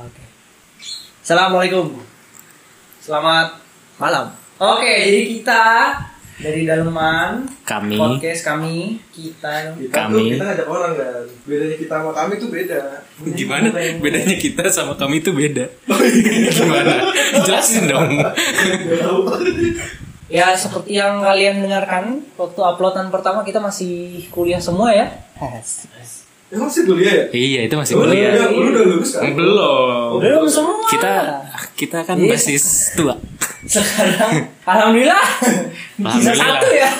Oke. Assalamualaikum. Selamat malam. Oke, jadi kita dari daleman Kami podcast kami kita Kita Kami. tuh kita ngajak orang kan. Bedanya kita sama kami tuh beda. gimana bedanya kita sama kami itu beda gimana jelasin dong ya seperti yang kalian dengarkan waktu uploadan pertama kita masih kuliah semua ya. Emang sih kuliah ya? iya itu masih Lu udah, kuliah lu udah lulus kan? belum Belum semua. kita kita kan Iya. basis tua sekarang alhamdulillah bisa satu ya.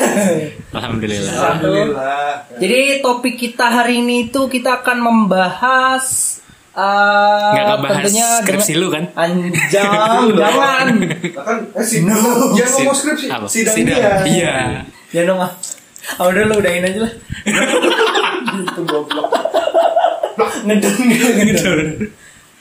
alhamdulillah Alhamdulillah. Jadi topik kita hari ini itu kita akan membahas uh, nggak ngebahas tentunya skripsi dengan- lu kan Anjang, jangan. Kan, eh si, jangan ngomong skripsi, Apa? sidang, Sidang. dia. iya Jangan dong ah. Ah udah lu udahin aja lah. Goblok. Ngedon ngedon.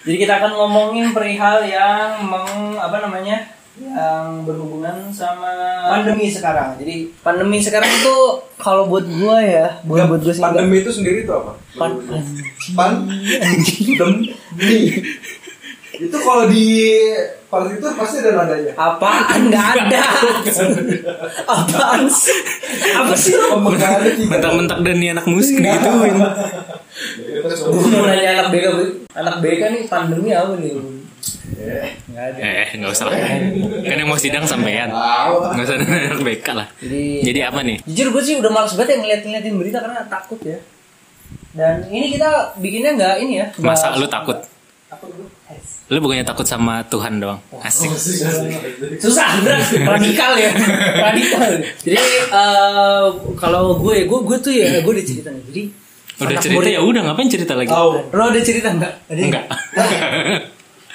Jadi kita akan ngomongin perihal yang meng, apa namanya? yang berhubungan sama pandemi sekarang. Jadi pandemi sekarang itu kalau buat gua ya, bukan buat gua sih. Pandemi itu sendiri itu apa? Pan, Pan, demi. Itu kalau di partitur pasti ada nadanya. apaan nggak ada? apaan sih? Apa sih tiga. mentak-mentak dan anak musik digituin Gue mau nanya anak BK, anak BK nih pandemi apa nih? Nggak ada. eh nggak usah lah kan yang mau sidang sampean nggak usah nanya anak BK lah Jadi, jadi apa nih jujur gue sih udah males banget ya ngeliat-ngeliatin berita karena takut ya. Dan ini kita bikinnya nggak ini ya. masa lu takut Takut gue. Lu bukannya takut sama Tuhan doang? Asik. Susah, radikal ya, radikal. Jadi eh, kalau gue, gue, gue tuh ya, gue udah cerita. Jadi udah cerita murid- ya udah. Ngapain cerita lagi? Tahu. Lo ada cerita nggak? Ada enggak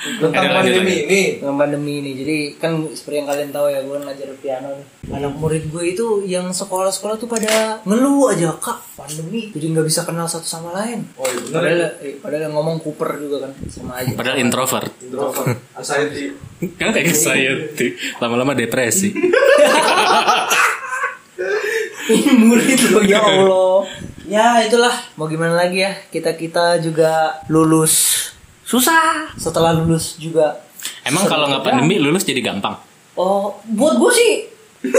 tentang Ada pandemi ini. dengan pandemi ini. Jadi kan seperti yang kalian tahu ya gue ngajar piano nih. Anak murid gue itu yang sekolah-sekolah tuh pada ngeluh aja kak pandemi. Jadi nggak bisa kenal satu sama lain. Oh iya benar. padahal ya. eh, padahal yang ngomong Cooper juga kan sama aja. Padahal introvert. Introvert, anxiety. kan anxiety. Lama-lama depresi. Ini murid lo ya Allah. Ya itulah. Mau gimana lagi ya? Kita kita juga lulus susah. Setelah lulus juga emang kalau nggak pandemi lulus jadi gampang? Oh buat gue sih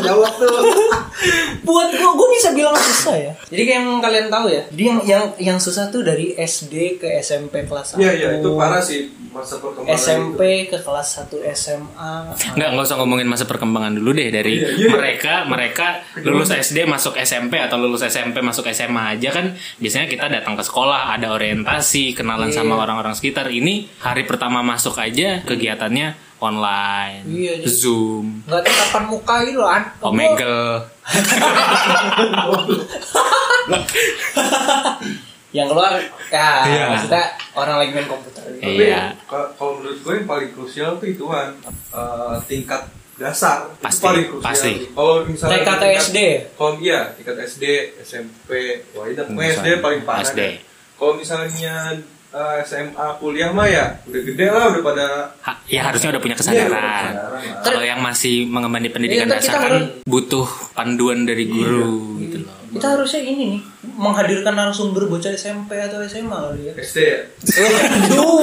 Jawab tuh. buat gue gue bisa bilang susah ya. Jadi kayak yang kalian tahu ya? Dia yang yang yang susah tuh dari SD ke SMP kelas 1 Iya iya itu parah sih masa perkembangan SMP ke kelas 1 SMA Nggak, nggak usah ngomongin masa perkembangan dulu deh. Dari Iya, iya. mereka mereka lulus SD masuk SMP atau lulus SMP masuk SMA aja kan biasanya kita datang ke sekolah ada orientasi kenalan Iya. sama orang-orang sekitar. Ini hari pertama masuk aja kegiatannya online Iya, iya. zoom nggak tatapan muka gitu loh an omegle yang keluar ya Iya. maksudnya orang lagi main komputer Tapi Iya. ka- kalau menurut gue yang paling krusial tuh ituan eh, tingkat dasar Pasti, itu paling krusial. pasti. Kalau misalnya tingkat- SD? Kalau iya tingkat SD, SMP, wah Misalnya, SD paling parah. SD. Kalau misalnya eh, SMA kuliah mah ya udah gede lah udah pada Ha- ya harusnya udah punya Iya, udah punya kesadaran lah. kalau yang masih mengemban pendidikan Iya, kita dasar kan harus- butuh panduan dari guru gitu loh kita harusnya ini nih menghadirkan narasumber bocah SMP atau SMA kali ya SD ya. Aduh,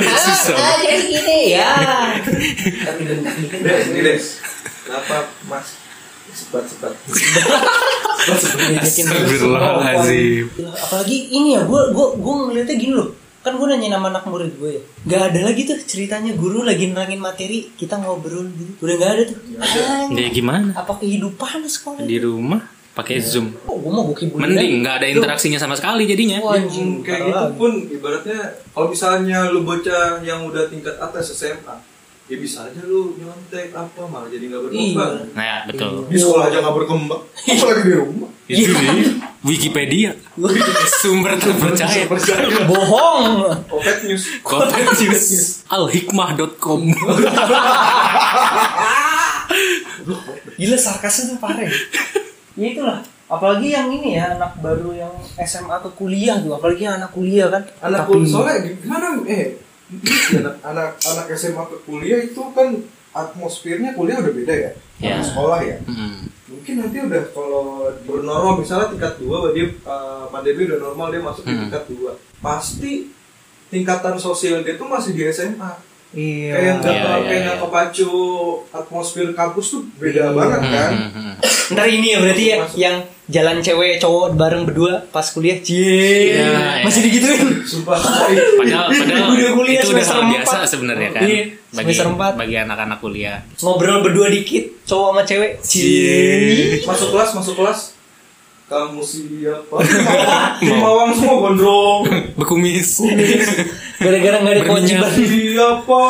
Susah. ah, jadi gini ya. Des, ini Des. Kenapa Mas sebat-sebat? Astagfirullahaladzim. Apalagi ini ya, gue gue gue ngeliatnya gini loh. Kan gue nanya nama anak murid gue ya. Gak ada lagi tuh ceritanya. Guru lagi nerangin materi, kita ngobrol gitu. Udah gak ada tuh. Anjing. ya gimana? Apa kehidupan sekolah? di rumah pakai zoom. Oh, gue mau kibulin mending nggak ada interaksinya sama sekali jadinya. Wah, Yang anjing, kayak gitu pun ibaratnya kalau misalnya lu bocah yang udah tingkat atas SMA ya bisa aja lu nyontek apa malah jadi nggak berkembang. Iya. nah ya, betul. Di sekolah aja nggak berkembang. Apalagi di rumah. Itu nih Wikipedia. Sumber terpercaya. Bohong. Kopet News. Kopetis alhikmah.com Gila sarkasnya tuh parah. ya. Itulah. Apalagi yang ini ya anak baru yang SMA ke kuliah tuh, apalagi yang anak kuliah kan. anak kuliah soalnya gimana eh anak anak SMA ke kuliah itu kan atmosfernya kuliah udah beda ya Ya. sekolah ya Mm. mungkin nanti udah kalau bernormal misalnya tingkat dua dia uh, pandemi udah normal dia masuk di Hmm. tingkat dua pasti tingkatan sosial dia tuh masih di SMA Iya. kayak nggak Iya, kayak iya, nggak iya. kepacu atmosfer kampus tuh beda Iya. banget kan Hmm, hmm, hmm. Ntar ini ya berarti ya Masuk. yang jalan cewek cowok bareng berdua pas kuliah. Cie. Iya, Masih iya. digituin. sumpah Padahal, padahal Udah kuliah itu udah hal biasa sebenarnya kan Iya, bagi semester empat. bagi anak-anak kuliah. Ngobrol berdua dikit cowok sama cewek. Cie. masuk kelas masuk kelas kamu siapa mawang semua gondrong Bekumis. Gara-gara nggak ada kewajiban. siapa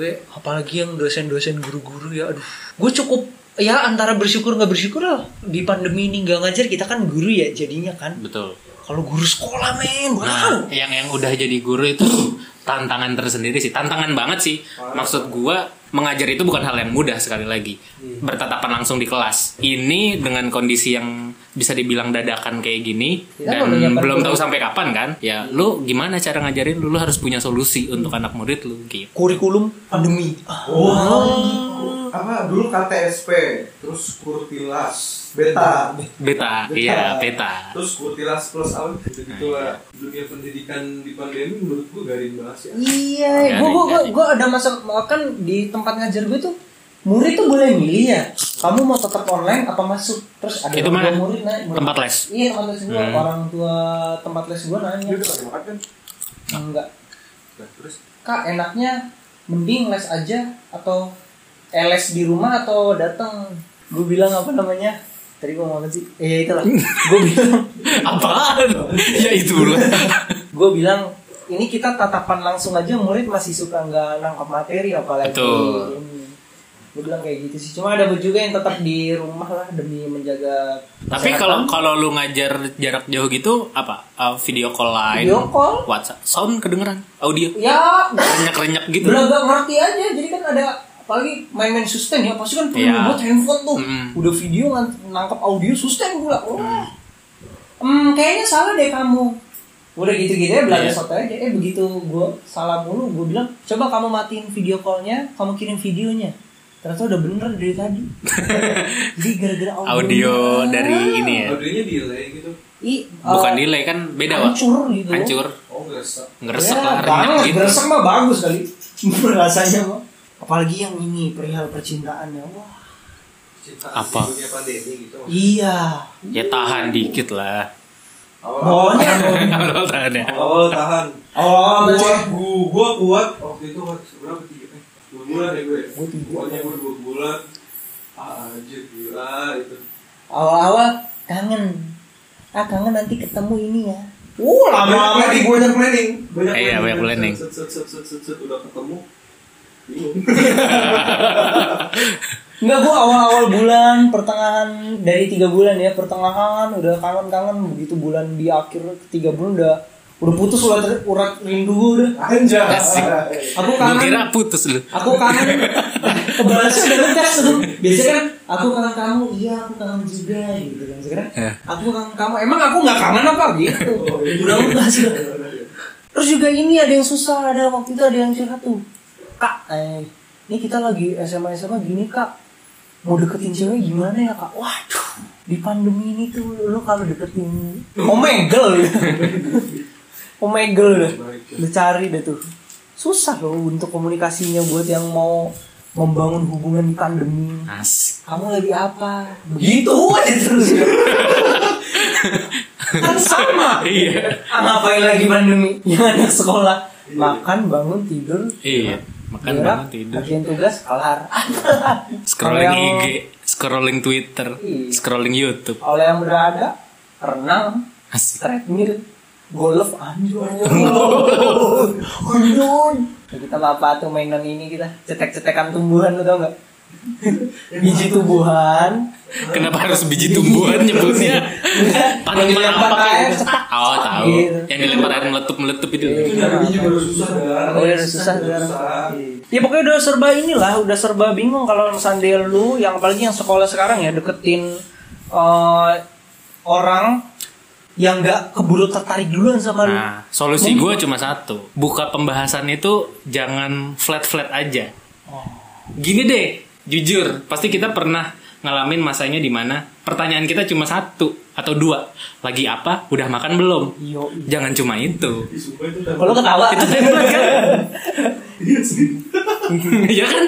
gue apalagi yang dosen-dosen guru-guru ya aduh gue cukup ya antara bersyukur nggak bersyukur lah di pandemi ini nggak ngajar kita kan guru ya jadinya kan Betul. kalau guru sekolah men wow Nah, yang yang udah jadi guru itu tantangan tersendiri sih. Tantangan banget sih. Maksud gua mengajar itu bukan hal yang mudah sekali lagi. Bertatapan langsung di kelas. Ini dengan kondisi yang bisa dibilang dadakan kayak gini Kita dan belum tahu sampai kapan kan? Ya, lu gimana cara ngajarin lu, lu harus punya solusi untuk anak murid lu gitu. kurikulum pandemi. Ah, oh. Apa? Dulu KTSP terus kurtilas beta. Beta, iya, beta. terus kurtilas plus apa? Gitu gitulah dunia pendidikan di pandemi menurut gua garing banget ya iya gue gue garing. gue ada masa kan di tempat ngajar gue tuh murid tuh boleh milih ya. Kamu mau tetap online apa masuk? Terus ada Itu mana? murid naik murid- Tempat les? iya tempat les gue Hmm. orang tua tempat les gue nanya. Udah pada makan kan? Enggak. Nah, terus? Kak enaknya mending les aja atau eh, les di rumah atau datang gue bilang apa namanya? Tadi gue ngomong apa sih? Eh ya itulah. Gue bilang Apaan? ya itu lah. gue bilang ini kita tatapan langsung aja murid masih suka nggak nangkap materi apalagi Betul. ini gue bilang kayak gitu sih cuma ada juga yang tetap di rumah lah demi menjaga Tapi kalau kalau lu ngajar jarak jauh gitu apa? Uh, video call lain? Video call? WhatsApp, sound kedengeran, audio, ya renyak-renyak gitu. belaga ngerti aja jadi kan ada apalagi main-main sustain ya pasti kan perlu Iya. buat handphone tuh Mm. udah video ngan- nangkap audio sustain gue bilang wah hmm, kayaknya salah deh kamu udah gitu-gitu ya belajar Iya. soto aja eh begitu gue salah mulu gue bilang coba kamu matiin video callnya kamu kirim videonya ternyata udah bener dari tadi. Jadi gara-gara audio, Audio dari ini ya. audionya delay gitu. I, Bukan eh, delay kan beda, Wak. hancur gitu. Hancur, oh ngerasa ngeresek ya, lah, banget gitu. Gresek mah bagus kali. Rasanya mah apalagi yang ini perihal percintaan ya wah. Cinta Apa? di dunia pandemi gitu. Iya. Ya tahan dikit lah. Bawahnya Kalau tahan. Ya. awal tahan. Oh, gua, baca. gua, gua kuat waktu itu dua bulan ya gue Gua tiga. pokoknya gue dua bulan. Ah anjir gila itu. Awal-awal kangen. Ah kangen nanti ketemu ini ya. Uh, lama-lama di banyak banyak planning. Banyak Iya, banyak planning. set set set set set, set, udah ketemu. Bingung. Enggak gua awal-awal bulan pertengahan dari tiga bulan ya pertengahan udah kangen-kangen. Begitu bulan di akhir tiga bulan udah udah putus urat urat rindu udah. anjir Asik. Aku kangen. kira putus lu. Aku kangen. Kebalasnya udah ngegas tuh. Biasanya kan aku kangen kamu, iya aku kangen juga gitu kan. Sekarang Ya. aku kangen kamu. Emang aku nggak kangen apa gitu. Udah ngegas udah. Terus juga ini ada yang susah, ada waktu itu ada yang curhat tuh. Kak, eh, ini kita lagi SMA SMA gini kak. Mau deketin cewek gimana ya kak? Waduh, di pandemi ini tuh lo kalau deketin omegel ya. omegel deh. Lu cari deh tuh. Susah loh untuk komunikasinya buat yang mau membangun hubungan pandemi. Asik. Kamu lagi apa? Begitu aja terus. kan sama. Iya. Ah, ngapain lagi pandemi? Yang anak sekolah makan, bangun, tidur, Iya. Makan gerak, bangun tidur. kerjain tugas, kelar. Scrolling yang- IG, scrolling Twitter, Iya. scrolling YouTube. Kalau yang berada, renang, Asik. treadmill, golf, anjir. Anjir. Ya, kita apa tuh mainan ini kita cetek-cetekan tumbuhan lu tau gak? Biji tumbuhan. Kenapa harus biji tumbuhan nyebutnya? Tanaman apa gitu? cetak. Oh tahu. Gitu. Yang dilempar air meletup-meletup itu. Iya. juga udah susah Oh, udah susah sekarang. Ya pokoknya udah serba inilah, udah serba bingung kalau misalnya lu yang apalagi yang sekolah sekarang ya deketin eh, orang yang nggak keburu tertarik duluan sama lu. Nah, solusi gue cuma satu. Buka pembahasan itu jangan flat-flat aja. Oh. Gini deh, jujur, pasti kita pernah ngalamin masanya di mana pertanyaan kita cuma satu atau dua. Lagi apa? Udah makan belum? Yo. Jangan cuma itu. Kalau ketawa Itu template kan? Iya sih. Iya kan?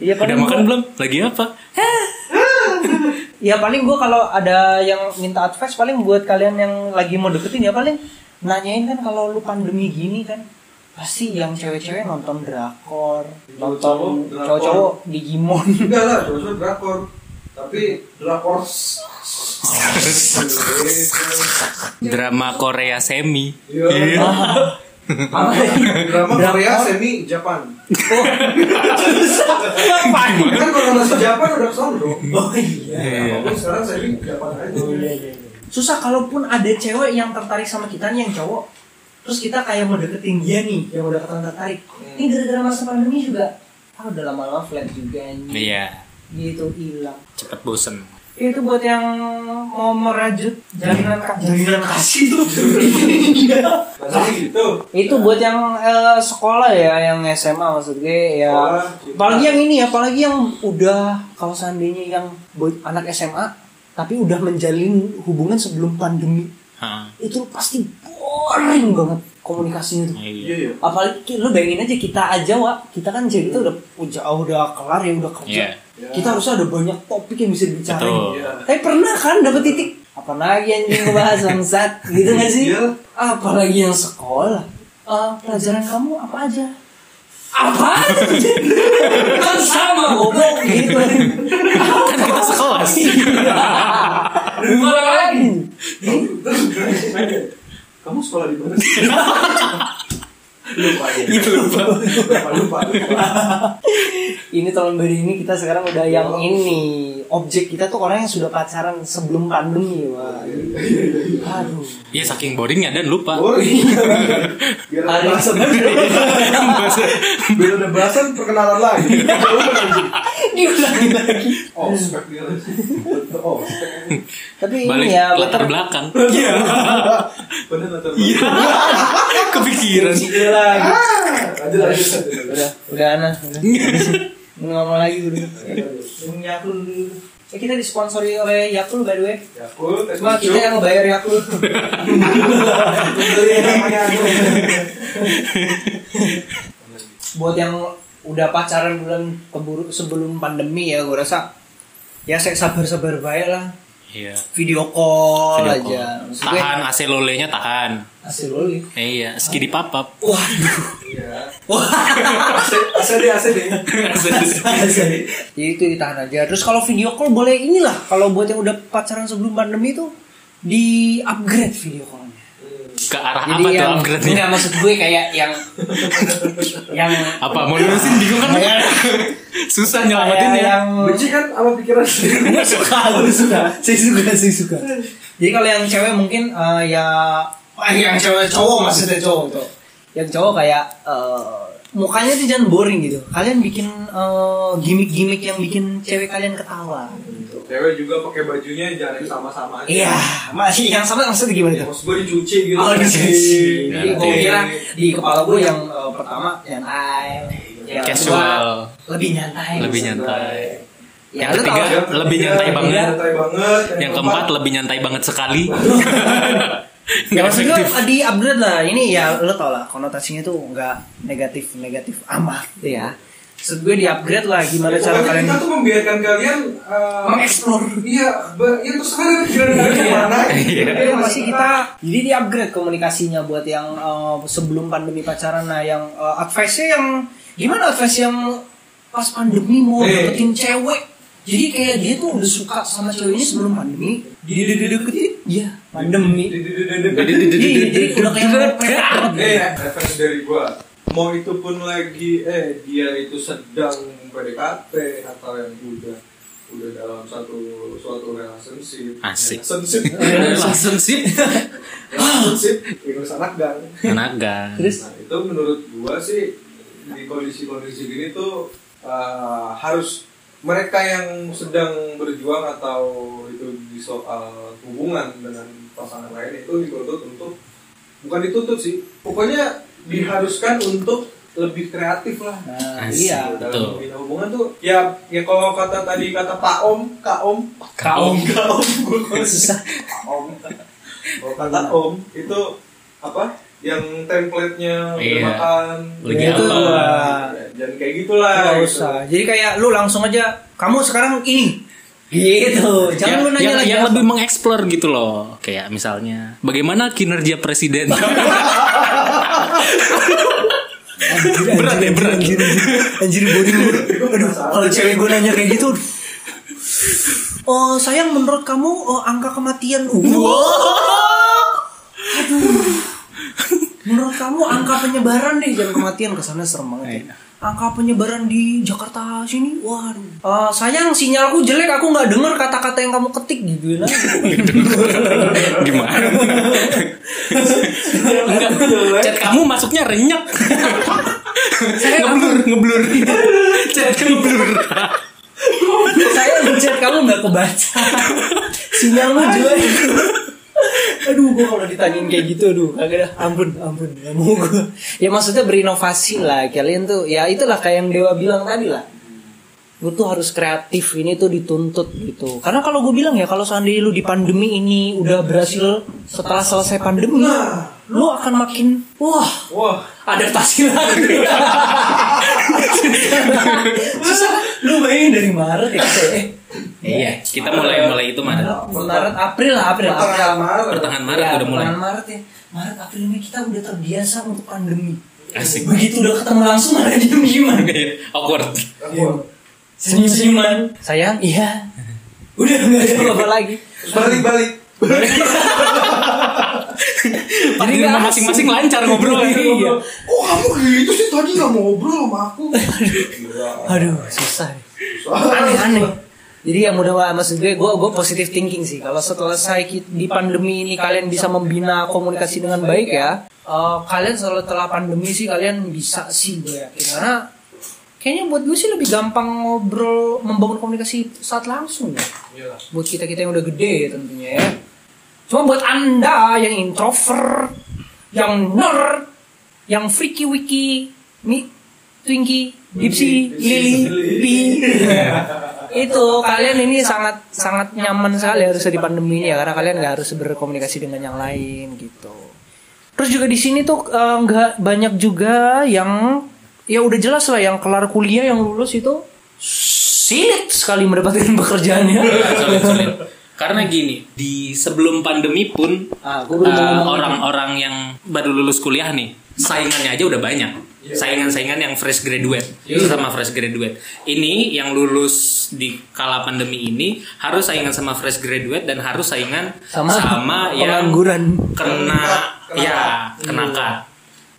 Iya Udah makan belum? Lagi apa? Ya paling gue kalau ada yang minta advice paling buat kalian yang lagi mau deketin ya paling nanyain kan kalau lu pandemi gini kan pasti yang cewek-cewek nonton drakor, nonton Cowok-cowok, cowok-cowok Digimon. Enggak lah, cowok drakor. Tapi drakor Drama Korea semi. Iya. Apa lagi? Drama Drakor. Korea semi Japan. Apa? Kan kalau masih Japan udah dong. Oh iya. Iya. Tapi sekarang semi Japan aja. Oh, iya, iya, iya. Susah kalaupun ada cewek yang tertarik sama kita nih yang cowok Terus kita kayak mau deketin dia nih Yang udah ketahuan tertarik Ini gara-gara masa pandemi juga Ah udah lama-lama flat juga nih Iya, Gitu hilang cepet bosen. Itu buat yang mau merajut jalinan ka- jalinan kasih tuh. Masih gitu. itu buat yang eh, sekolah ya, yang SMA maksud gue ya. Sekolah. Apalagi yang ini, apalagi yang udah kalau seandainya yang buat anak SMA tapi udah menjalin hubungan sebelum pandemi Hah. itu pasti boring banget komunikasinya tuh. Iya Iya. ya. Apalagi lu bayangin aja kita aja wa kita kan jadi kita udah udah, udah kelar ya udah kerja. Iya. Kita harusnya ada banyak topik yang bisa dibicarain. Betul. Iya. Tapi pernah kan dapet titik apa lagi anjing ngebahas bangsat gitu gak sih? Iya. Apalagi yang sekolah. Eh, pelajaran kamu apa aja? Apa? kan sama goblok gitu. Kan kita sekelas. Gimana lagi? Kamu sekolah di mana sih? lupa ya. lupa. lupa, lupa, lupa. Ini tahun baru ini kita sekarang udah yang ini objek kita tuh orang yang sudah pacaran sebelum pandemi wah. Aduh. Iya saking boringnya dan lupa. Boring. Biar ada bahasan. Bahasa- Biar ada bahasan perkenalan lagi. Diulangi lagi. Oh, spek dia. Oh, spek. Tapi Balik ini ya latar belakang. Iya. Bener latar Iya. Kepikiran. Iya lagi. Lanjut, lanjut, lanjut. Udah, udah ana. Udah. Ngomong lagi udah. Yakult dulu. Eh, kita disponsori oleh Yakult by the way. Yakult, es Cuma kita yang ngebayar namanya aku. Buat yang udah pacaran bulan keburu sebelum pandemi ya, gue rasa ya saya sabar-sabar baik lah. Iya. Video call Video aja. call. Maksud gue, Tahan AC lolenya tahan. Hasil loli. Eh, iya, skidi papap. Waduh. Iya. Wah. AC, AC deh, AC deh. Jadi itu ditahan aja. Terus kalau video call boleh inilah. Kalau buat yang udah pacaran sebelum pandemi itu di upgrade video callnya. Ke arah Jadi apa tuh yang upgrade-nya? enggak maksud gue kayak yang yang Apa mau nulisin bingung kan? Kayak- Susah nyelamatin ya. yang Benci kan sama pikiran sendiri. Nggak suka, gue suka. Saya suka, saya suka. Jadi kalau yang cewek mungkin eh, ya eh, yang cewek cowok maksudnya cowok tuh. Yang cowok kayak eh, mukanya tuh jangan boring gitu. Kalian bikin eh, gimmick-gimmick yang bikin cewek kalian ketawa. Cewek juga pakai bajunya jangan yang sama-sama aja. Iya, masih yang sama maksudnya gimana tuh? Maksud gue dicuci gitu. Oh, dicuci. Jadi gue kira di kepala gue yang eh, pertama nyantai, yang Casual. kedua lebih nyantai. Lebih nyantai. Ya, Yang ketiga, tahu, Yang lebih nyantai banget. Nyantai banget. Yang keempat lebih nyantai banget sekali. ya Nggak maksud gue efektif. di upgrade lah. Ini ya lo tau lah konotasinya tuh nggak negatif negatif amat ya. Maksud gue di upgrade lah gimana Ya, cara kalian kita tuh membiarkan kalian uh, mengeksplor. Iya, ya terus kalian kalian ke mana? Iya. Tapi yang masih kita jadi di upgrade komunikasinya buat yang eh, sebelum pandemi pacaran nah yang eh, advice-nya yang gimana advice yang pas pandemi mau Eh. deketin cewek jadi kayak dia tuh udah suka sama cewek ini sebelum pandemi dia deketin ya pandemi Iya, jadi udah kayak banget. Eh, referensi dari gua. Mau itu pun lagi eh dia itu sedang PDKT atau yang udah udah dalam satu suatu relationship. Asik. Relationship. Relationship. relationship. Inggris anak gang. Tenaga. Terus Nah, itu menurut gua sih di kondisi-kondisi gini tuh uh, harus mereka yang sedang berjuang atau itu di soal hubungan dengan pasangan lain itu dituntut untuk bukan dituntut sih pokoknya diharuskan untuk lebih kreatif lah Nah, Asik. iya. dalam betul. hubungan tuh ya ya kalau kata tadi kata Pak Om Kak Om Kak Om. Kak Om gue Susah. Kak Om kalau kata Om itu apa yang template-nya Iya. makan Lagi gitu. apa? Ya, jangan kayak gitulah Nggak gitu. usah. Jadi kayak lu langsung aja, kamu sekarang ini. Gitu. Jangan yang, lu nanya yang, lagi. yang apa. lebih mengeksplor gitu loh kayak misalnya bagaimana kinerja presiden Anjir, Berat ya, anjir, berat. Anjir, anjir, anjir body gue. Aduh, kalau cewek gue nanya kayak gitu. aduh. Oh, sayang menurut kamu oh, angka kematian Wow. Aduh. Kamu angka penyebaran deh jangan kematian ke sana serem banget. Ya. Angka penyebaran di Jakarta sini, waduh. Eh, sayang sinyalku jelek, aku nggak dengar kata-kata yang kamu ketik gitu nah. gimana Enggak, chat kamu masuknya renyek ngeblur ngeblur chat ngeblur saya ngechat kamu nggak kebaca sinyalmu jelek aduh gue kalau ditanyain kayak gitu aduh kagak dah. Ampun ampun mau gue ya maksudnya berinovasi lah kalian tuh ya itulah kayak yang dewa bilang tadi lah. Gue tuh harus kreatif ini tuh dituntut gitu. Karena kalau gue bilang ya kalau seandainya lu di pandemi ini udah berhasil setelah selesai pandemi lu akan makin wah wah. adaptasi lagi. Susah kan? lu bayangin dari Maret ya eh iya kita mulai mulai itu mana Maret April lah April pertengahan Maret. Pertengahan Maret Ya, udah mulai. pertengahan Maret ya. Maret April Mei kita udah terbiasa untuk pandemi. Asik. begitu udah ketemu langsung ada diem dieman awkward. Senyum senyuman sayang? Iya. Udah nggak ada apa-apa lagi. Balik balik. Nggak masing-masing lancar ngobrol iya. Oh kamu gitu sih? Tadi nggak mau ngobrol sama aku. Aduh susah. Nih. aneh-aneh jadi yang mudah maksud gue gue gue positive thinking sih. Kalau selesai ki- di pandemi ini kalian bisa membina komunikasi dengan baik ya eh, kalian setelah pandemi sih kalian bisa sih gue yakin. Karena kayaknya buat gue sih lebih gampang ngobrol membangun komunikasi saat langsung ya. Iyalah. buat kita kita yang udah gede tentunya ya. Cuma buat anda yang introvert yang nerd yang freaky wiki mi twinkie dipsy lily pi itu kalian ini sangat sangat nyaman sekali harusnya di pandemi ini ya karena kalian nggak harus berkomunikasi dengan yang lain gitu terus juga di sini tuh eh, nggak banyak juga yang ya udah jelas lah yang kelar kuliah yang lulus itu sulit sekali mendapatkan pekerjaannya sulit sulit karena gini di sebelum pandemi pun Ah, gua baru mau eh, ngomong itu. orang-orang yang baru lulus kuliah nih saingannya aja udah banyak. Saingan-saingan yang fresh graduate. Itu sama fresh graduate. Ini yang lulus di kala pandemi ini harus saingan sama fresh graduate dan harus saingan Sama yang pengangguran. kena Kena- ya kena- kena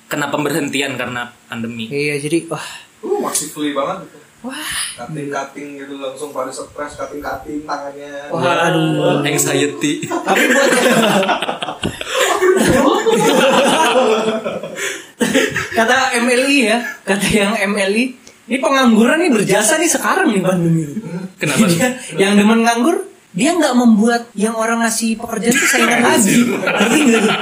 kena pemberhentian karena pandemi. Iya jadi wah. Uh free banget gitu. wah. Cutting cutting gitu langsung pada stres cutting cutting tangannya. Wah, aduh. anxiety. Tapi buat kata MLI ya kata yang MLI ini pengangguran nih berjasa nih sekarang nih pandemi. Kenapa? Dia, yang demen nganggur dia nggak membuat yang orang ngasih pekerjaan tuh saingan lagi ngerti nggak tuh?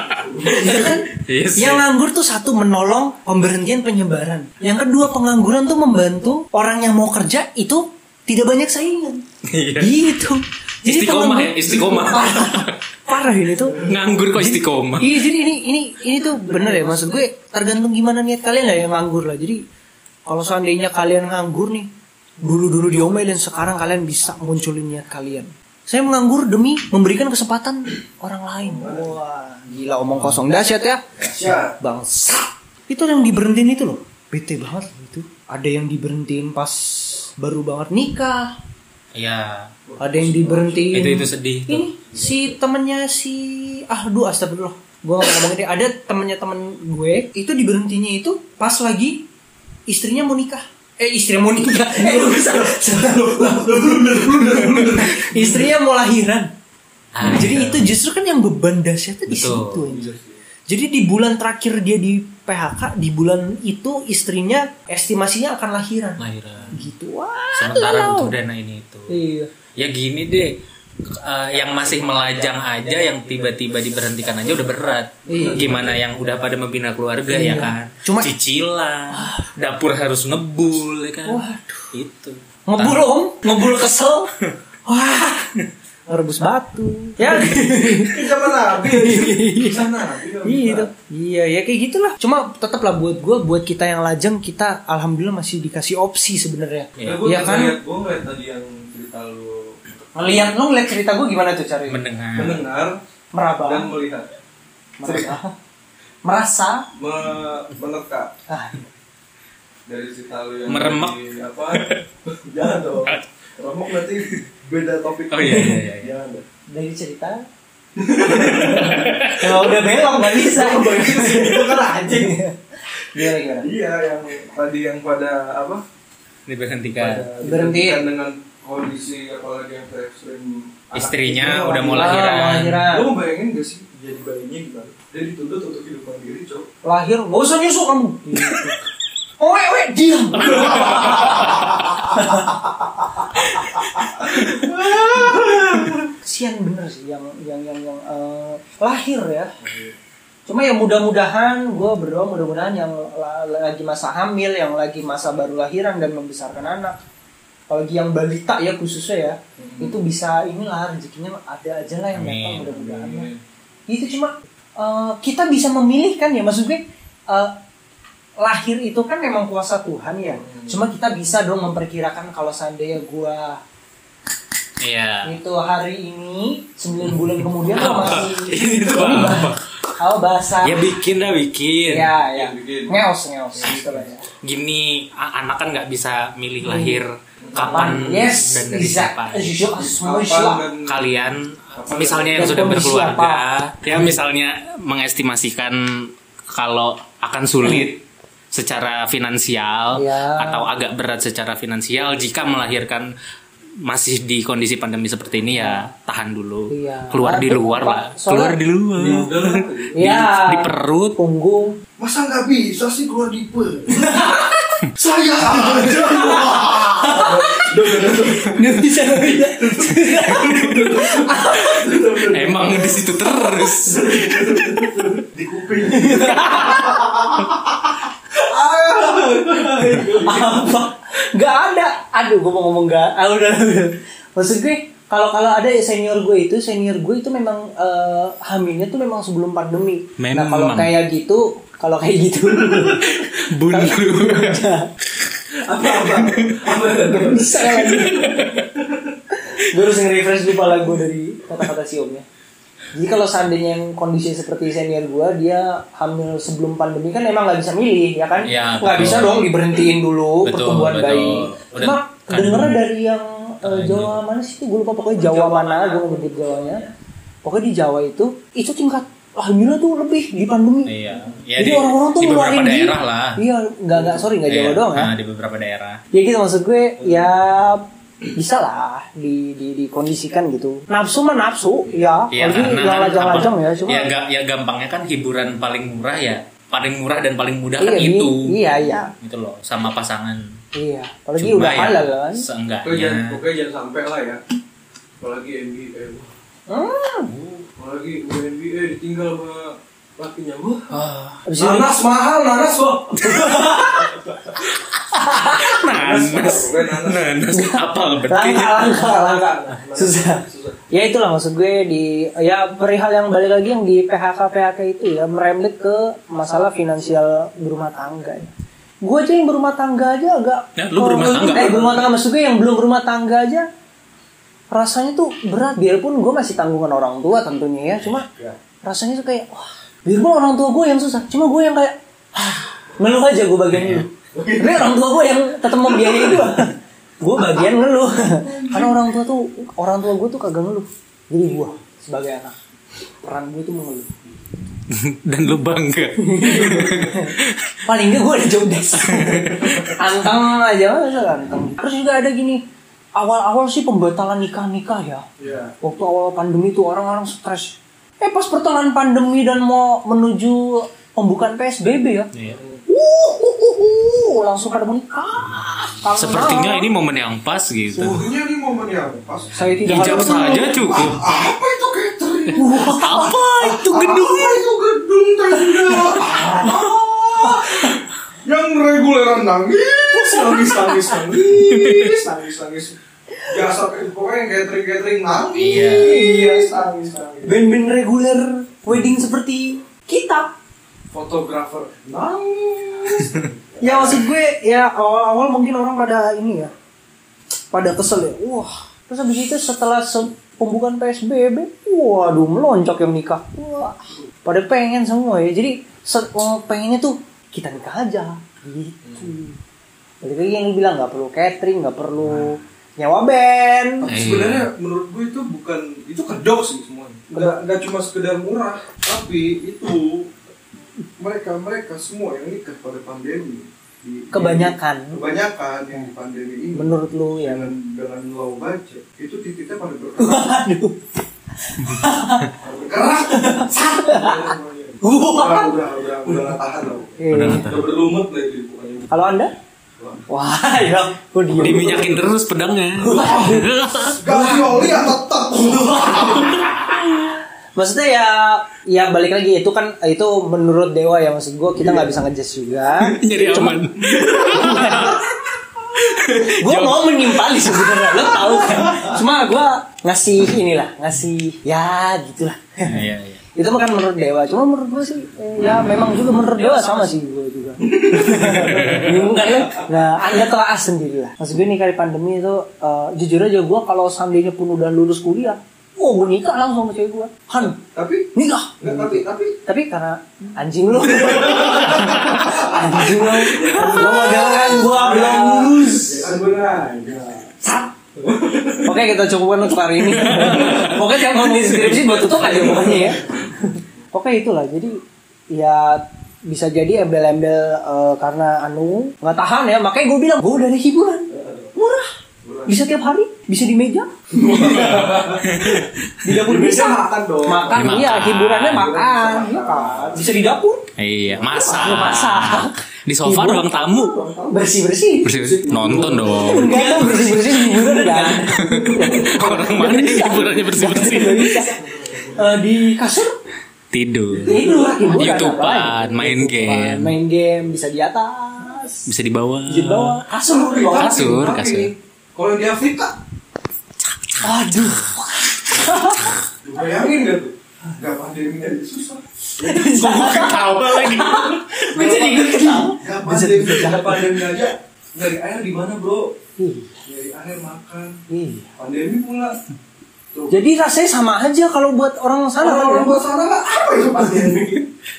Ya kan? Iya sih. yang nganggur tuh satu menolong pemberhentian penyebaran yang kedua pengangguran tuh membantu orang yang mau kerja itu tidak banyak saingan Iya. gitu Istiqomah penganggur- ya, istiqomah. parah, ini tuh nganggur kok istiqomah Iya jadi ini ini ini tuh bener ya maksud gue tergantung gimana niat kalian lah yang nganggur lah. Jadi kalau seandainya kalian nganggur nih dulu dulu diomelin sekarang kalian bisa munculin niat kalian. Saya menganggur demi memberikan kesempatan orang lain. Wah gila omong kosong dahsyat ya. Bangsa. Itu yang diberhentiin itu loh. Bete banget itu. Ada yang diberhentiin pas baru banget nikah. Ya Ada yang diberhentiin. itu itu sedih tuh. Ini si temennya si ah aduh astagfirullah. Gue ngomong ini ada temennya temen gue itu diberhentinya itu pas lagi istrinya mau nikah. Eh istrinya mau nikah. Eh, istrinya mau lahiran. Ah, Jadi iya. itu justru kan yang beban dahsyatnya di situ. Jadi di bulan terakhir dia di PHK, di bulan itu istrinya estimasinya akan lahiran. lahiran Gitu. Wah. sementara butuh dana ini itu Iya. ya gini deh eh, yang masih melajang aja yang tiba-tiba diberhentikan aja udah berat. Iya. Gimana yang udah pada membina keluarga ya kan? Cuma- cicilan, dapur harus ngebul ya kan. Itu. Ngebul om, ngebul kesel. Wah, rebus batu. Ya, Ke zaman Nabi. Iya itu. Iya, ya kayak gitulah. Cuma tetap lah buat gue, buat kita yang lajang, kita alhamdulillah masih dikasih opsi sebenarnya. Iya. Gue Iya kan? gue ngeliat tadi yang cerita lu Ngeliat lu ngeliat cerita gue gimana tuh cari? Mendengar. mendengar Meraba. dan melihat Merasa. Merasa. me- menerka Ah, dari cerita lu yang Meremek. apa jangan dong remuk nanti beda topik Oh, iya, iya, iya. jangan dong dari cerita. Kalau udah belok nggak bisa. itu kan anjing gimana? iya yang tadi yang pada apa Diberhentikan. Berhenti. dengan kondisi apalagi yang ekstrim Istrinya udah mau Ah, lahiran. lahiran. Lu bayangin gak sih jadi bayinya gimana? Dia dituntut untuk hidup mandiri, cok. Lahir, gak usah nyusu kamu. Oh, we, we, diam. Kesian bener sih yang yang yang, yang eh, lahir ya. Cuma ya mudah-mudahan gue berdoa mudah-mudahan yang la- lagi masa hamil, yang lagi masa baru lahiran dan membesarkan anak, apalagi yang balita ya khususnya ya, itu bisa inilah rezekinya ada aja lah yang datang mudah-mudahan. Itu cuma eh, kita bisa memilih kan ya maksud gue eh, lahir itu kan memang kuasa Tuhan ya. Cuma kita bisa dong memperkirakan kalau seandainya gua Iya. itu hari ini 9 bulan kemudian gua masih Ini tuh apa? Oh bahasa Ya bikin dah bikin. Ya, ya. Bikin. Ngeos, ngeos gitu lah ya. Gini, anak kan nggak bisa milih lahir kapan Yes, dan dari bisa. siapa. Kapan dan Kalian Kapan misalnya yang sudah berkeluarga, ya misalnya mengestimasikan kalau akan sulit secara finansial Ya. atau agak berat secara finansial jika melahirkan masih di kondisi pandemi seperti ini ya tahan dulu Iya. keluar di luar Pak, lah keluar di luar di, Ya. di perut Punggung. Masa nggak bisa sih keluar di per? Saya aja. Nggak bisa. emang di situ terus di kuping. Apa? Gak ada. Aduh, gue mau ngomong gak. Ah, udah. Maksud gue, kalau kalau ada senior gue itu, senior gue itu memang eh, hamilnya tuh memang sebelum pandemi. Nah, Memang. kalau kayak gitu, kalau kayak gitu, bundu Apa apa? Apa? gak bisa lagi. gue harus nge-refresh dulu pala gue dari kata-kata si omnya. Jadi kalau seandainya yang kondisi seperti senior gue, dia hamil sebelum pandemi kan emang nggak bisa milih, ya kan? Ya, nggak betul. bisa dong diberhentiin dulu Betul, pertumbuhan betul. bayi. Udah Cuma kan- dengernya dari yang eh, Jawa mana sih? Gue lupa pokoknya Jawa, mana, gue nggak Jawanya. Pokoknya di Jawa itu, itu tingkat hamilnya tuh lebih di pandemi. iya ya Jadi di, orang-orang tuh di beberapa lah Iya, nggak nggak sorry nggak Jawa Iya, doang ya. nah, di beberapa daerah Ya gitu maksud gue ya bisa lah di, di dikondisikan gitu. Nafsu mah nafsu, ya. Iya, karena yang kan lajang-lajang ya, cuma ya, ga- ya gampangnya kan hiburan paling murah ya paling murah dan paling mudah kan iya, ini- itu Iya, iya. gitu loh sama pasangan Iya, apalagi Cuma udah ya, halal kan. Pokoknya seenggaknya jangan, pokoknya jangan sampai lah ya. Apalagi NBA. Hmm. Apalagi NBA ditinggal sama lakinya. Wah. Habis itu Nanas mahal, nanas kok. nanas nanas. nanas apa berarti langka, langka, langka. Susah. Susah. Ya itulah maksud gue di ya perihal yang balik lagi yang di PHK PHK itu ya merembet ke masalah finansial berumah tangga ya. Gue aja yang berumah tangga aja agak Ya, lu berumah tangga? Eh berumah tangga maksud gue yang belum berumah tangga aja rasanya tuh berat biarpun gue masih tanggungan orang tua tentunya ya cuma Ya. rasanya tuh kayak wah biarpun orang tua gue yang susah. Cuma gue yang kayak ah, ngeluh aja gue bagian Iya. tapi orang tua gue yang tetap membiayai gue gue bagian ngeluh. Karena orang tua tuh orang tua gue tuh kagak ngeluh. Jadi gue sebagai anak peran gue tuh mengeluh. Dan lu bangga. Paling enggak gue ada job desk. Anteng aja masa anteng terus juga ada gini awal-awal sih pembatalan nikah-nikah ya. Iya. waktu awal pandemi tuh orang-orang stres eh pas pertengahan pandemi dan mau menuju pembukaan PSBB ya Iya. uh, uh, uh, uh, langsung pada menikah Karena- sepertinya ini momen yang pas gitu Sebenarnya ini momen apa? Pas. Saya tidak Ijab harus- saja cukup. Apa itu catering? Apa itu gedung? Apa itu gedung tenda? Yang reguleran nangis, nangis, nangis, nangis, nangis, nangis. Biasa pokoknya catering catering nangis, Iya. nangis, nangis. Band-band reguler wedding seperti kita. Fotografer nangis. Ya maksud gue ya awal-awal mungkin orang pada ini ya pada kesel ya. Wah, terus habis itu setelah se- pembukaan PSBB, waduh melonjak yang nikah. Wah, pada pengen semua ya. Jadi se- oh, pengennya tuh kita nikah aja gitu. Balik lagi yang dibilang nggak perlu catering, nggak perlu nyewa band. Tapi Iya. sebenarnya menurut gue itu bukan itu kedok sih semuanya. Nggak, nggak cuma sekedar murah, tapi itu mereka mereka semua yang nikah pada pandemi. Di- Kebanyakan. di- kebanyakan yang di pandemi ini. Menurut lu ya. dengan dengan low budget itu titiknya pada bergerak. Waduh. bergerak. udah udah udah udah nggak tahan loh. Iya. Udah berlumut pokoknya. Kalau anda? Wah, ya, gue diem. Diminyakin terus pedangnya. Gavioli ya tetap. Maksudnya ya, ya balik lagi itu kan itu menurut dewa ya maksud gue kita nggak bisa ngejudge juga. Jadi aman. gue mau menimpali sebenarnya lo tahu kan. Cuma gue ngasih inilah ngasih ya gitulah. Iya, iya. Itu kan menurut dewa. Cuma menurut gue sih eh, ya memang juga menurut dewa sama sih gue juga. Bingung kan lo? Nah anda telah sendiri lah. Maksud gue nih kali pandemi itu eh, jujur aja gue kalau seandainya pun udah lulus kuliah, oh gue nikah langsung sama cewek gue. Han Tapi nikah. nggak tapi tapi tapi karena anjing lu anjing lu lu modal kan gua belum lulus aja. oke kita cukupkan untuk hari ini pokoknya yang ngomongin skripsi buat tutup aja pokoknya ya oke itulah jadi ya bisa jadi embel-embel eh, karena anu nggak tahan ya. Makanya gue bilang gue dari hiburan. Murah. Bisa tiap hari bisa di meja. Di dapur bisa. makan dong. makan Dimakan. iya hiburannya makan. iya kan? Bisa di dapur. Iya, masak. Masak. Di sofa ruang tamu. bersih bersih Bersih- Nonton dong. enggak dong bersih bersih hiburan kan Orang mana hiburannya bersih-bersih? Eh, di kasur Tidur. tidur hiburan YouTubean, main game. main game bisa di atas Bisa di bawah. di bawah kasur di bawah Kasur, kasur. Kalau di Afrika, aduh bayangin gak tuh? Gak pandemi aja susah. Ketawa lagi. gue jadi gue ketawa Gak pandemi, gak pandemi aja. Dari air di mana bro? Dari air makan. ih. Pandemi pula. Tuh. jadi rasanya sama aja kalau buat orang sana kan Orang ya? buat sana apa itu pandemi?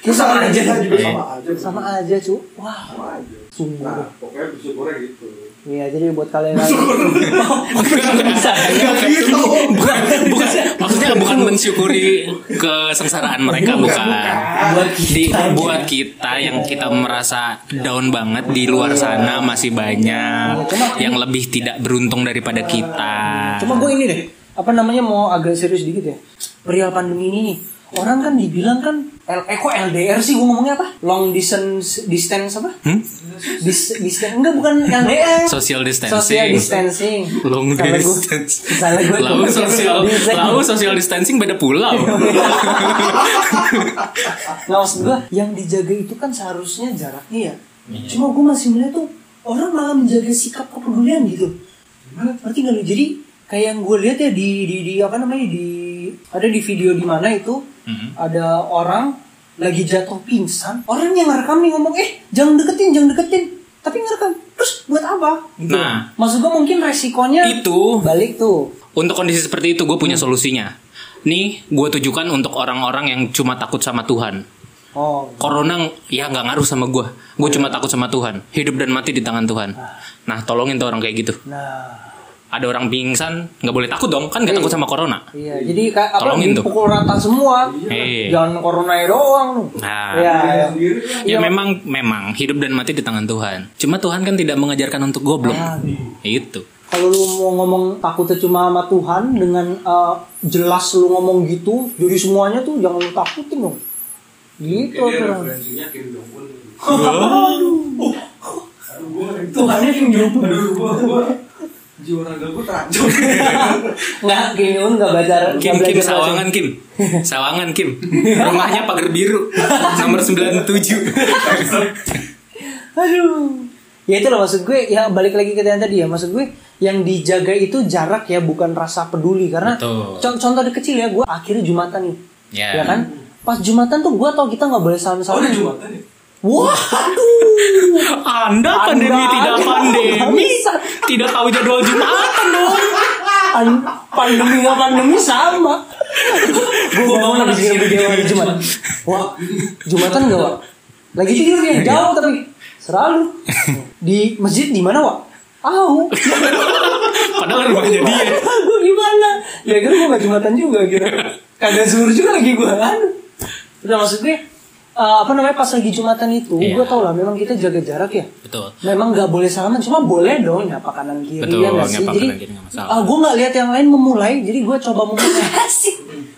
Ya, sama aja. Kita juga sama aja. sama aja cu wah Sama aja. sungguh Nah, pokoknya bersyukurnya gitu. Iya, jadi buat kalian lagi. bisa. gitu. Bukan, bukan, maksudnya bukan mensyukuri kesengsaraan mereka bukan. Buat Di kita. buat kita yang kita merasa down banget di luar sana masih banyak yang lebih tidak beruntung daripada kita. Cuma gue ini deh, apa namanya mau agak serius dikit ya. Perihal pandemi ini nih, orang kan dibilang kan L eh kok LDR sih gue ngomongnya apa? Long distance distance apa? Hmm? Dis, distance enggak bukan LDR. Social distancing. Social distancing. Long Salah gua- distance. Salah gue. Lalu social, lalu social distancing beda pulau. Nggak maksud gue, yang dijaga itu kan seharusnya jaraknya ya. Cuma gue masih melihat tuh orang malah menjaga sikap kepedulian gitu. Gimana? Ngerti nggak lu? Jadi kayak yang gue lihat ya di, di di apa namanya di ada di video di mana itu Mhm. ada orang lagi jatuh pingsan. Orang yang ngerekam nih ngomong eh jangan deketin jangan deketin. Tapi ngerekam terus buat apa? Gitu. Nah. maksud gue mungkin resikonya Itu balik tuh. Untuk kondisi seperti itu gue punya solusinya. Nih gue tujukan untuk orang-orang yang cuma takut sama Tuhan. Oh, Corona ya nggak ngaruh sama gue. Gue cuma takut sama Tuhan. Hidup dan mati di tangan Tuhan. Nah tolongin tuh orang kayak gitu. nah Ada orang pingsan nggak boleh takut dong kan nggak takut sama corona. Iya, jadi kayak apa Tolongin tuh. dipukul rata semua. Iya. Jangan corona doang lu. Nah, Iya, iya. sendiri kan. ya memang memang hidup dan mati di tangan Tuhan. Cuma Tuhan kan tidak mengajarkan untuk goblok. Ah. Itu. Kalau lu mau ngomong takutnya cuma sama Tuhan dengan eh, jelas lu ngomong gitu, jadi semuanya tuh jangan lu takutin dong. Gitu aturan. referensinya Kim Jong Un. Tuhannya Kim Jong Un. Jiwa raga gue terancam. Nggak Kim Un nggak baca Kim Kim belajar Sawangan Kim. Sawangan Kim. Rumahnya pagar biru. Nomor 97 Aduh. Ya itu loh maksud gue ya balik lagi ke yang tadi ya. Maksud gue yang dijaga itu jarak ya bukan rasa peduli. Karena Betul. con- contoh di kecil ya gue akhirnya jumatan nih. Ya. ya kan? Pas jumatan tuh gue tau kita nggak boleh salam oh salam udah jumatan ya? Wah Anda pandemi Anda- tidak pandemi. Tidak tahu jadwal jumatan dong? Pan- pandemi nggak pandemi sama. Gue bangun habis video hari jumat. wah jumatan nggak wak? Lagi tidur ya jauh tapi selalu. Di masjid di mana wak? Au, padahal rumahnya dia. Gue gimana? Ya kan gue gak jumatan juga gitu. Kagak zuhur juga lagi gue kan. Udah maksud gue eh, apa namanya pas lagi jumatan itu, Iya. gue tau lah memang kita jaga jarak ya. betul Memang nggak boleh salaman, cuma boleh dong nyapa kanan kiri Betul, ya nggak sih. nyapa Jadi kanan kiri nggak masalah. ah, gue nggak lihat yang lain memulai, jadi gue coba memulai.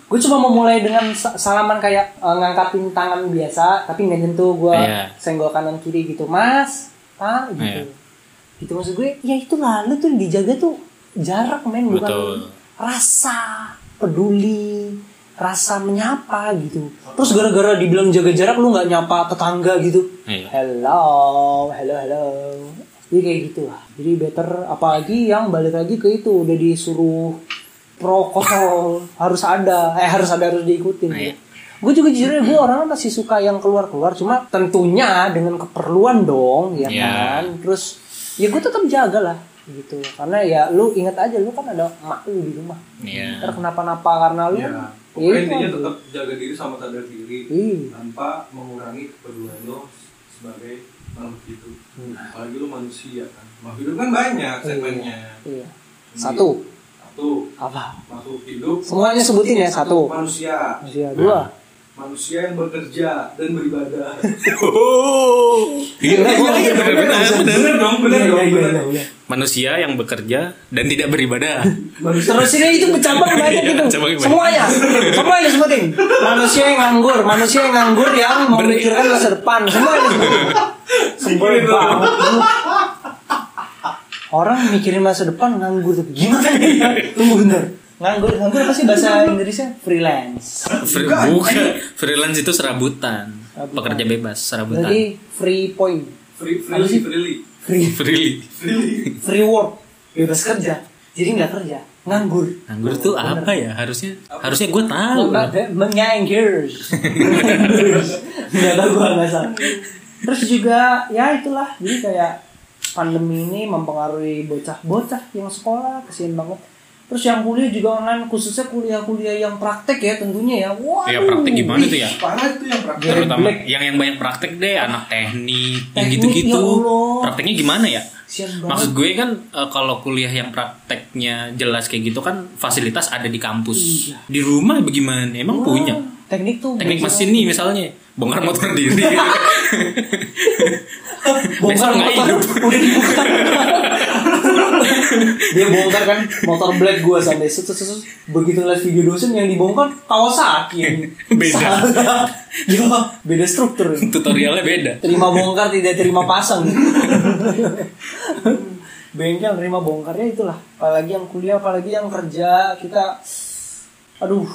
Gue coba memulai dengan sa- salaman kayak eh, ngangkatin tangan biasa, tapi nggak nyentuh gue Iya. senggol kanan kiri gitu, mas, pak gitu. Iya. Gitu maksud gue, ya itu lah, lu tuh dijaga tuh jarak men, bukan Betul. rasa peduli, rasa menyapa gitu. Terus gara-gara dibilang jaga jarak lu nggak nyapa tetangga gitu. Iya. Hello, hello, hello. Jadi kayak gitu lah. Jadi better apalagi yang balik lagi ke itu udah disuruh protokol harus ada, eh harus ada harus diikutin. Nah, iya. Gue juga jujur gue orangnya masih suka yang keluar-keluar, cuma tentunya dengan keperluan dong, ya Iya. kan. Terus ya gue tetap jaga lah gitu karena ya lu ingat aja lu kan ada emak lu di rumah Iya. ntar kenapa-napa karena lu ya ya pokoknya itu intinya tetap jaga diri sama sadar diri Iya. tanpa mengurangi kepedulian lo sebagai makhluk hidup. Hmm. apalagi lu manusia kan. Makhluk hidup kan banyak segmennya. iya. Satu. satu apa? makhluk hidup. Semuanya sebutin ya satu manusia. Manusia dua manusia yang bekerja dan beribadah Oh, iya, Bener, iya, iya, bener. bener dong bener Iya, dong iya, bener iya, iya. Manusia yang bekerja dan tidak beribadah. manusia Terus ini itu cabang banyak Iya, gitu. Semuanya. Semuanya sebutin. Manusia yang nganggur, manusia yang nganggur yang memikirkan masa depan. Semuanya lu. Orang mikirin masa depan nganggur tapi gimana ya? Tunggu bentar. Nganggur, nganggur apa sih bahasa Inggrisnya? Freelance. Free- Bukan, bukan. Freelance itu serabutan. Serabutan. Pekerja bebas, serabutan. Berarti free point. free Apa freely freely Free Freely. freely free work. Bebas kerja. Jadi nggak kerja, nganggur. Nganggur tuh apa ya? Harusnya harusnya gue tahu. menganggur nggak tahu gue nggak salah terus juga ya itulah jadi kayak pandemi ini mempengaruhi bocah-bocah yang sekolah kesian banget terus yang kuliah juga online khususnya kuliah-kuliah yang praktek ya tentunya ya wah Ya praktek gimana tuh ya? parah itu yang praktek Terutama Black. yang yang banyak praktek deh, anak teknik, yang Teknik, gitu-gitu. ya. Prakteknya gimana ya? Maksud gue kan eh, kalau kuliah yang prakteknya jelas kayak gitu kan fasilitas ada di kampus. Iya. Di rumah bagaimana? Emang Wah, punya? teknik tuh Teknik mesin nih misalnya, bongkar motor diri. bongkar motor udah dibuka dia bongkar kan motor black gua sampai set, set, set, set. begitu lihat video dosen yang dibongkar Kawasaki Beda. Ya beda struktur Tutorialnya beda. terima bongkar tidak terima pasang bengkel terima bongkarnya itulah apalagi yang kuliah apalagi yang kerja kita aduh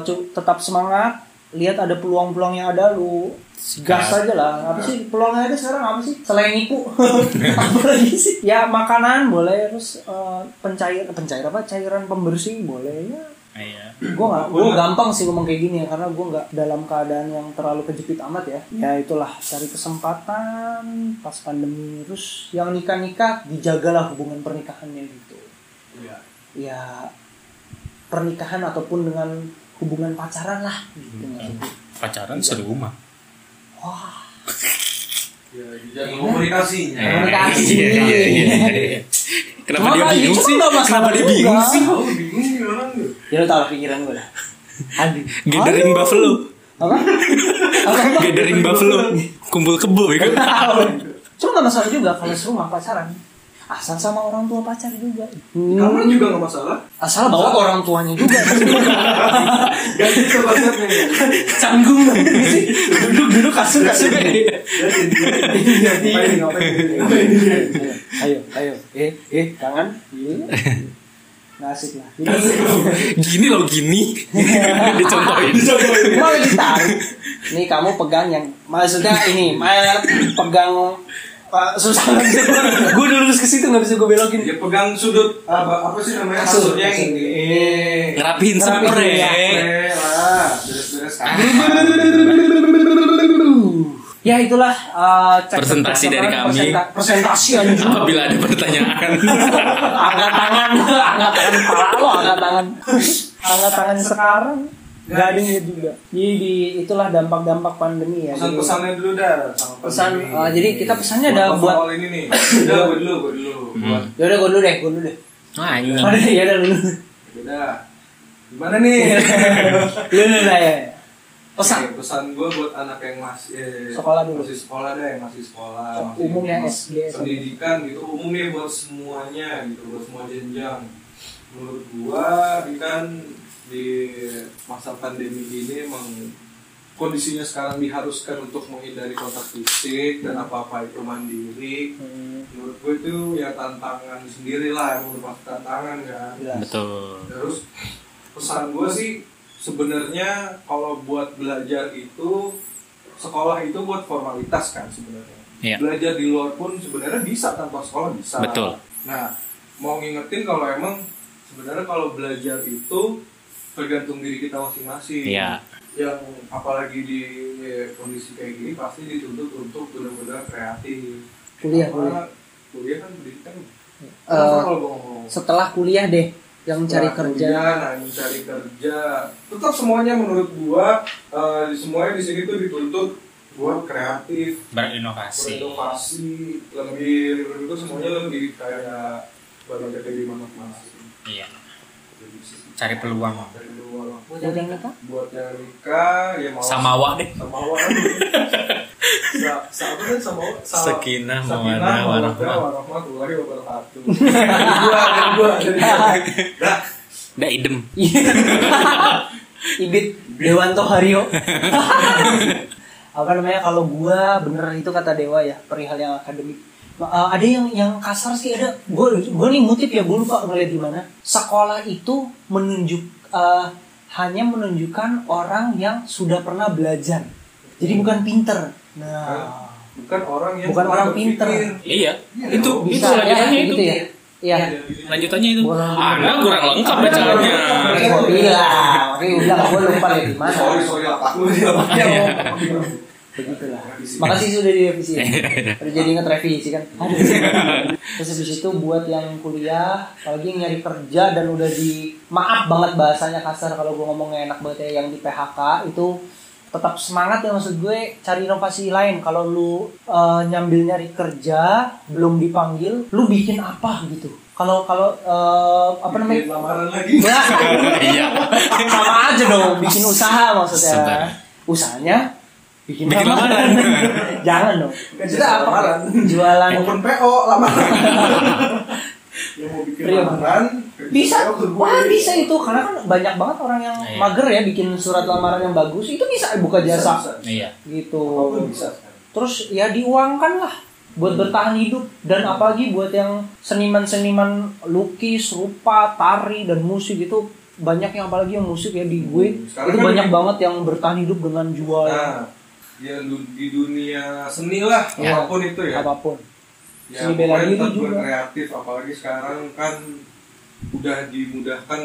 cu- tetap semangat lihat ada peluang-peluang yang ada lu gas aja lah. Apa sih? Peluangnya ada sekarang apa sih? Selain nipu apa lagi sih? Ya makanan boleh terus eh, pencair pencair apa? Cairan pembersih boleh ya. Iya. gue gak gue gampang sih ngomong kayak gini ya karena gue nggak dalam keadaan yang terlalu kejepit amat ya. Ya itulah. Cari kesempatan pas pandemi terus yang nikah nikah dijagalah hubungan pernikahannya gitu. Iya. ya pernikahan ataupun dengan hubungan pacaran lah gitu sih? Pacaran serumah. wah ya komunikasinya Eh. Komunikasi. Iya, iya, iya, iya. Kenapa Cuma dia kayak bingung sih? Kenapa dia bingung sih? bingung orang tuh ya lo tau pikiran gue lah. Gathering Aduh. buffalo. apa Gathering buffalo. Kumpul kebo ya kan? Cuma gak masalah juga kalau serumah pacaran. Asal sama orang tua pacar juga Kamar juga nggak masalah. asal bawa orang tuanya juga Ganti ke konsepnya. canggung duduk duduk kasur kasur ayo ayo eh eh tangan. Nasib lah. Jadi Gini loh gini. Dicontohin. mau ditarik. Nih kamu pegang yang maksudnya ini, pegang Pak susah nggak bisa gue udah lurus ke situ nggak bisa gue belokin. Dia pegang sudut apa, apa sih namanya Kasur. yang ini. Ngerapihin spray. ya. Lah, beres-beres kan. Ya itulah uh, Presentasi dari kami. presenta- presentasi anjing. Apabila ada pertanyaan. angkat tangan, angkat tangan pala lo, angkat tangan. Angkat tangan sekarang nggak ada juga. Jadi di- itulah dampak-dampak pandemi ya. Jadi- Pesan-pesannya dulu dah. sama pesan uh, jadi kita pesannya ada Buat buat awal ini nih. Udah, gue dulu, gue dulu. Buat ya udah gue dulu deh gue dulu deh Ah, ini. oh, ya udah dulu Udah. Gimana nih? lu dulu lah ya pesan Oke, pesan gue buat anak yang masih eh, Sekolah dulu. masih sekolah deh, yang masih sekolah, So, masih umumnya mas- SD, pendidikan gitu, umumnya buat semuanya gitu, buat semua jenjang. Menurut gua ini kan di masa pandemi ini emang kondisinya sekarang diharuskan untuk menghindari kontak fisik dan apa-apa itu mandiri. Hmm, Menurut gue itu ya tantangan sendiri lah, yang merupakan tantangan kan. jelas. Betul. Terus pesan gue sih sebenarnya kalau buat belajar itu sekolah itu buat formalitas kan sebenarnya. Iya. Belajar di luar pun sebenarnya bisa tanpa sekolah bisa. Betul. Nah, mau ngingetin kalau emang sebenarnya kalau belajar itu tergantung diri kita masing-masing. Iya. Yang apalagi di kondisi kayak gini pasti dituntut untuk benar-benar kreatif. Kuliah, Karena kuliah kan pendidikan. Eh, kalau ngomong? setelah kuliah deh yang cari Setelah kerja kuliah, nah mencari kerja tetap semuanya menurut gua eh, semuanya di sini tuh dituntut buat kreatif Berinovasi. berinovasi lebih itu semuanya lebih kayak belajar dari masing-masing Iya. Cari peluang. buat yang nikah buat yang nikah ya mau deh. sama sa, sa, apa kan sama sa, Sakinah, Sakinah, mawaddah, mawaddah, warahmah. warahmatullahi wabarakatuh dari gua dari gua dari gua idem. Ibit Dewanto Haryo apa namanya kalau gua bener itu kata Dewa ya perihal yang akademik Uh, ada yang yang kasar sih ada. Gue gue nih ngutip ya gue lupa ngeliat di mana. Sekolah itu menunjuk uh, hanya menunjukkan orang yang sudah pernah belajar. Jadi bukan pinter. Nah. Bukan orang yang Bukan orang pinter. Iya. Iya, Itu bisa itu ya, lanjutannya itu. gitu ya. Iya. Lanjutannya itu. Kurang- Anda kurang lengkap bacaannya. Makanya gue bilang makanya gue lupa di mana. Sorry sorry apa begitulah. Makasih sudah direvisi ya. udah jadi inget revisi kan? Aduh. terus habis itu buat yang kuliah apalagi yang nyari kerja dan udah di maaf banget bahasanya kasar kalau gue ngomongnya enak banget ya yang di PHK itu tetap semangat ya maksud gue cari inovasi lain. Kalau lu eh, nyambil nyari kerja belum dipanggil lu bikin apa gitu? Kalau kalau eh, apa namanya? Lamaran lagi. Nah, Iya. sama aja dong bikin usaha maksudnya. Usahanya bikin, Bikin lamaran. jangan dong. Kan kita apa? lamaran. jualan. Open PO lamaran. Yang mau bikin lamaran bisa. Wah bisa itu. Karena kan banyak banget orang yang Iya. mager ya bikin surat lamaran yang bagus. Itu bisa buka jasa. Bisa, bisa. Iya. gitu. Bisa sekarang. terus ya diuangkan lah buat bertahan hidup. Dan apalagi buat yang seniman-seniman lukis, rupa, tari dan musik itu banyak yang apalagi yang musik ya di gue. Hmm, sekarang itu kan banyak banget yang bertahan hidup dengan jual. Nah ya du- di dunia seni lah Ya. apa pun itu ya apa pun ya Seni bela diri juga. berkreatif apalagi sekarang kan udah dimudahkan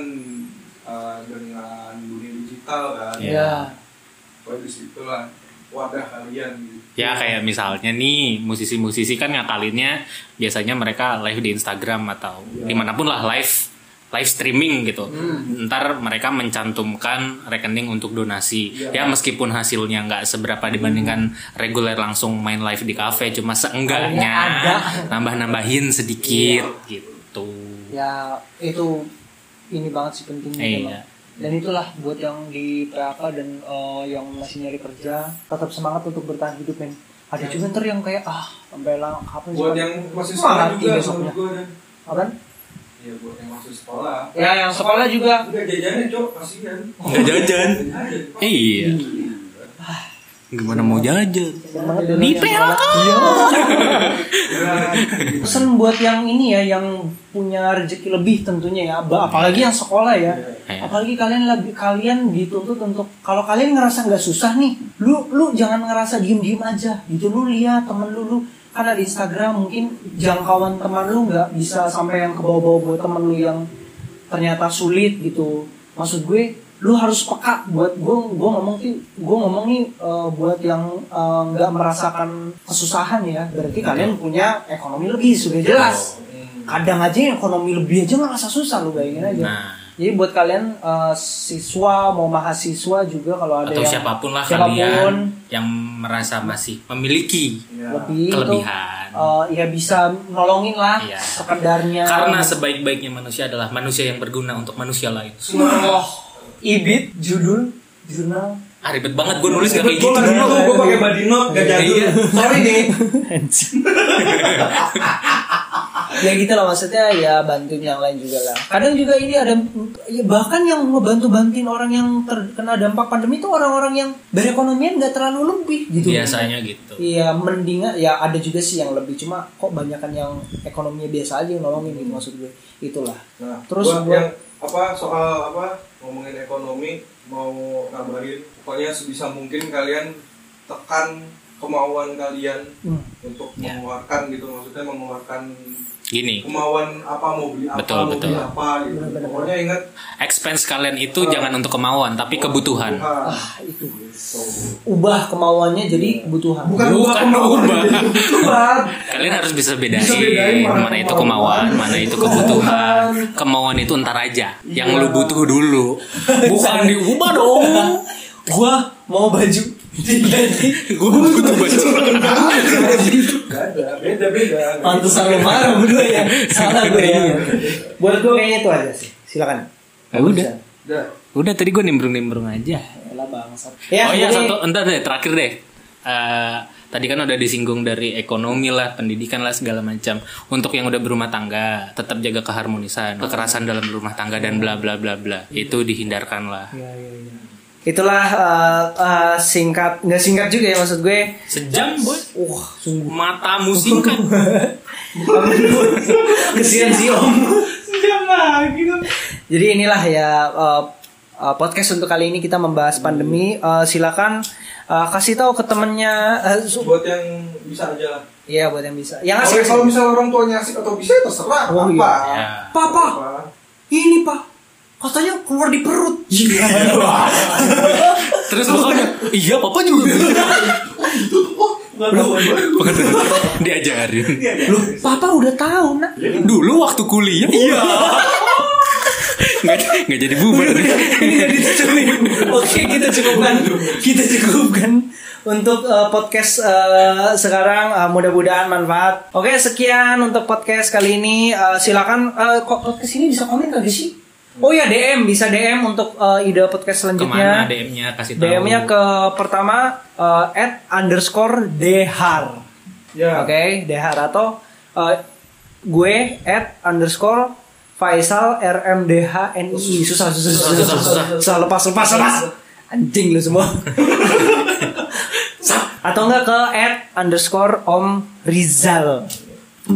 uh, dengan dunia digital kan Iya. ya pokoknya di situ lah wadah kalian gitu Ya kayak misalnya nih musisi-musisi kan ngakalinnya biasanya mereka live di Instagram atau di mana pun lah live live streaming gitu. Ntar mereka mencantumkan rekening untuk donasi. Iya. Ya meskipun hasilnya nggak seberapa dibandingkan reguler langsung main live di cafe, cuma seenggaknya Ada. nambah-nambahin sedikit gitu. ya itu ini banget sih pentingnya Iya. memang. dan itulah buat yang di PHK dan eh, yang masih nyari kerja tetap semangat untuk bertahan hidup men ada juga ntar yang kayak ah sampai lah kapan sih buat yang masih Mati juga besoknya. Apaan? Ya buat yang sekolah ya yang sekolah juga udah jajanin cok kasihan Nggak jajan. Jajan. Iya. Gimana mau jajan? Di sekolah. Iya. Ya, pesan buat yang ini ya yang punya rezeki lebih tentunya ya apalagi yang sekolah ya Iya. apalagi kalian lebih kalian dituntut untuk kalau kalian ngerasa nggak susah nih lu lu jangan ngerasa diem diem aja gitu lu lihat temen lu lu karena di Instagram mungkin jangkauan teman lu nggak bisa sampai yang ke bawah-bawah buat temen lu yang ternyata sulit gitu. Maksud gue lu harus peka buat gue gue ngomong sih gue ngomong nih eh, buat yang eh, nggak merasakan kesusahan ya. Berarti kalian punya ekonomi lebih sudah jelas. Kadang aja ekonomi lebih aja ngerasa susah lu bayangin aja. Nah. Jadi buat kalian eh, siswa mau mahasiswa juga kalau ada Atau yang siapa pun lah siapa pun kalian yang merasa masih memiliki ya. lebih kelebihan. itu, eh, ya bisa nolongin lah Iya. sekedarnya Karena sebaik-baiknya manusia adalah manusia yang berguna untuk manusia lain. Wah, ibit judul jurnal Ah ribet banget gue nulis gak kayak gue gitu. dulu gue pakai body note gak jadul Iya. sorry nih ya gitu lah maksudnya ya bantuin yang lain juga lah kadang juga ini ada ya bahkan yang ngebantu bantuin orang yang terkena dampak pandemi itu orang-orang yang berekonomian nggak terlalu lebih gitu Biasanya gitu. Iya mendingan ya ada juga sih yang lebih cuma kok banyakan yang ekonominya biasa aja yang nolongin gitu maksud gue itulah nah Terus yang apa soal apa ngomongin ekonomi mau ngabarin pokoknya sebisa mungkin kalian tekan kemauan kalian Hmm. untuk Ya. mengeluarkan gitu maksudnya mengeluarkan Gini, kemauan apa mau beli apa Betul, mau betul. beli apa gitu. Pokoknya ingat expense kalian itu jangan untuk kemauan tapi kebutuhan. ah, ah itu. Ubah kemauannya jadi kebutuhan. Bukan Bukan ubah. kebutuhan. Kalian harus bisa bedain, Bisa bedain mana mana, itu kemauan, mana itu kebutuhan. Kemauan itu ntar aja, yang lu butuh dulu. Bukan diubah dong. gua mau baju Gue butuh ada beda beda pantesan lu marah berdua ya salah gue ya buat gue kayaknya itu aja sih silakan Ya udah. Udah. Udah tadi gue nimbrung-nimbrung aja. Yalah bangsat ya oh iya satu, entar deh terakhir deh. Eh, tadi kan udah disinggung dari ekonomi lah, pendidikan lah segala macam. Untuk yang udah berumah tangga, tetap jaga keharmonisan, kekerasan dalam rumah tangga dan bla bla bla bla. Itu dihindarkan lah. Ya, ya, ya. Itulah uh, uh, singkat, nggak singkat juga ya maksud gue. Sejam boy, Wah, sungguh. matamu singkat. Kesian sih om. Jadi inilah ya uh, uh, podcast untuk kali ini kita membahas pandemi. Uh, silakan uh, kasih tahu ke temennya. Uh, buat yang bisa aja lah Iya buat yang bisa. Yang asik. kalau misalnya orang tuanya asik atau bisa ya terserah Oh, apa iya. Ya. Papa, Apa? ini pak. Katanya keluar di perut. Terus pokoknya, iya papa juga. Diajarin. Loh, papa udah tahu nak. Dulu waktu kuliah. Iya. nggak, nggak jadi bubar nih. ini gak ditutupi. Oke, kita cukupkan. Kita cukupkan untuk uh, podcast uh, sekarang uh, mudah-mudahan manfaat. Oke, sekian untuk podcast kali ini. Uh, silakan uh, kok podcast ini bisa komen kagak sih? Oh ya DM bisa DM untuk uh, ide podcast selanjutnya. Ke mana DM-nya kasih tahu. DM-nya ke pertama uh, at underscore dehar. ya. Oke, dehar. Atau uh, gue at underscore Faisal RMDH NII susah susah susah susah, susah, susah, lepas lepas lepas. Anjing lu semua. Atau enggak ke at underscore Om Rizal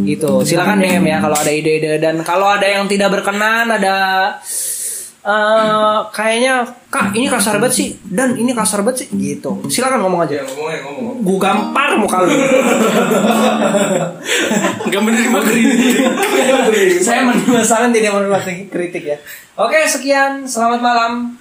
gitu. Silakan DM ya kalau ada ide-ide. Dan kalau ada yang tidak berkenan ada eh kayaknya kak ini kasar banget sih. Dan ini kasar banget sih. Gitu. Silakan ngomong aja. Ya ngomongnya ngomong. Gue gampar muka lu. Nggak menerima kritik. saya menerima saran tidak menerima kritik ya. Oke sekian. Selamat malam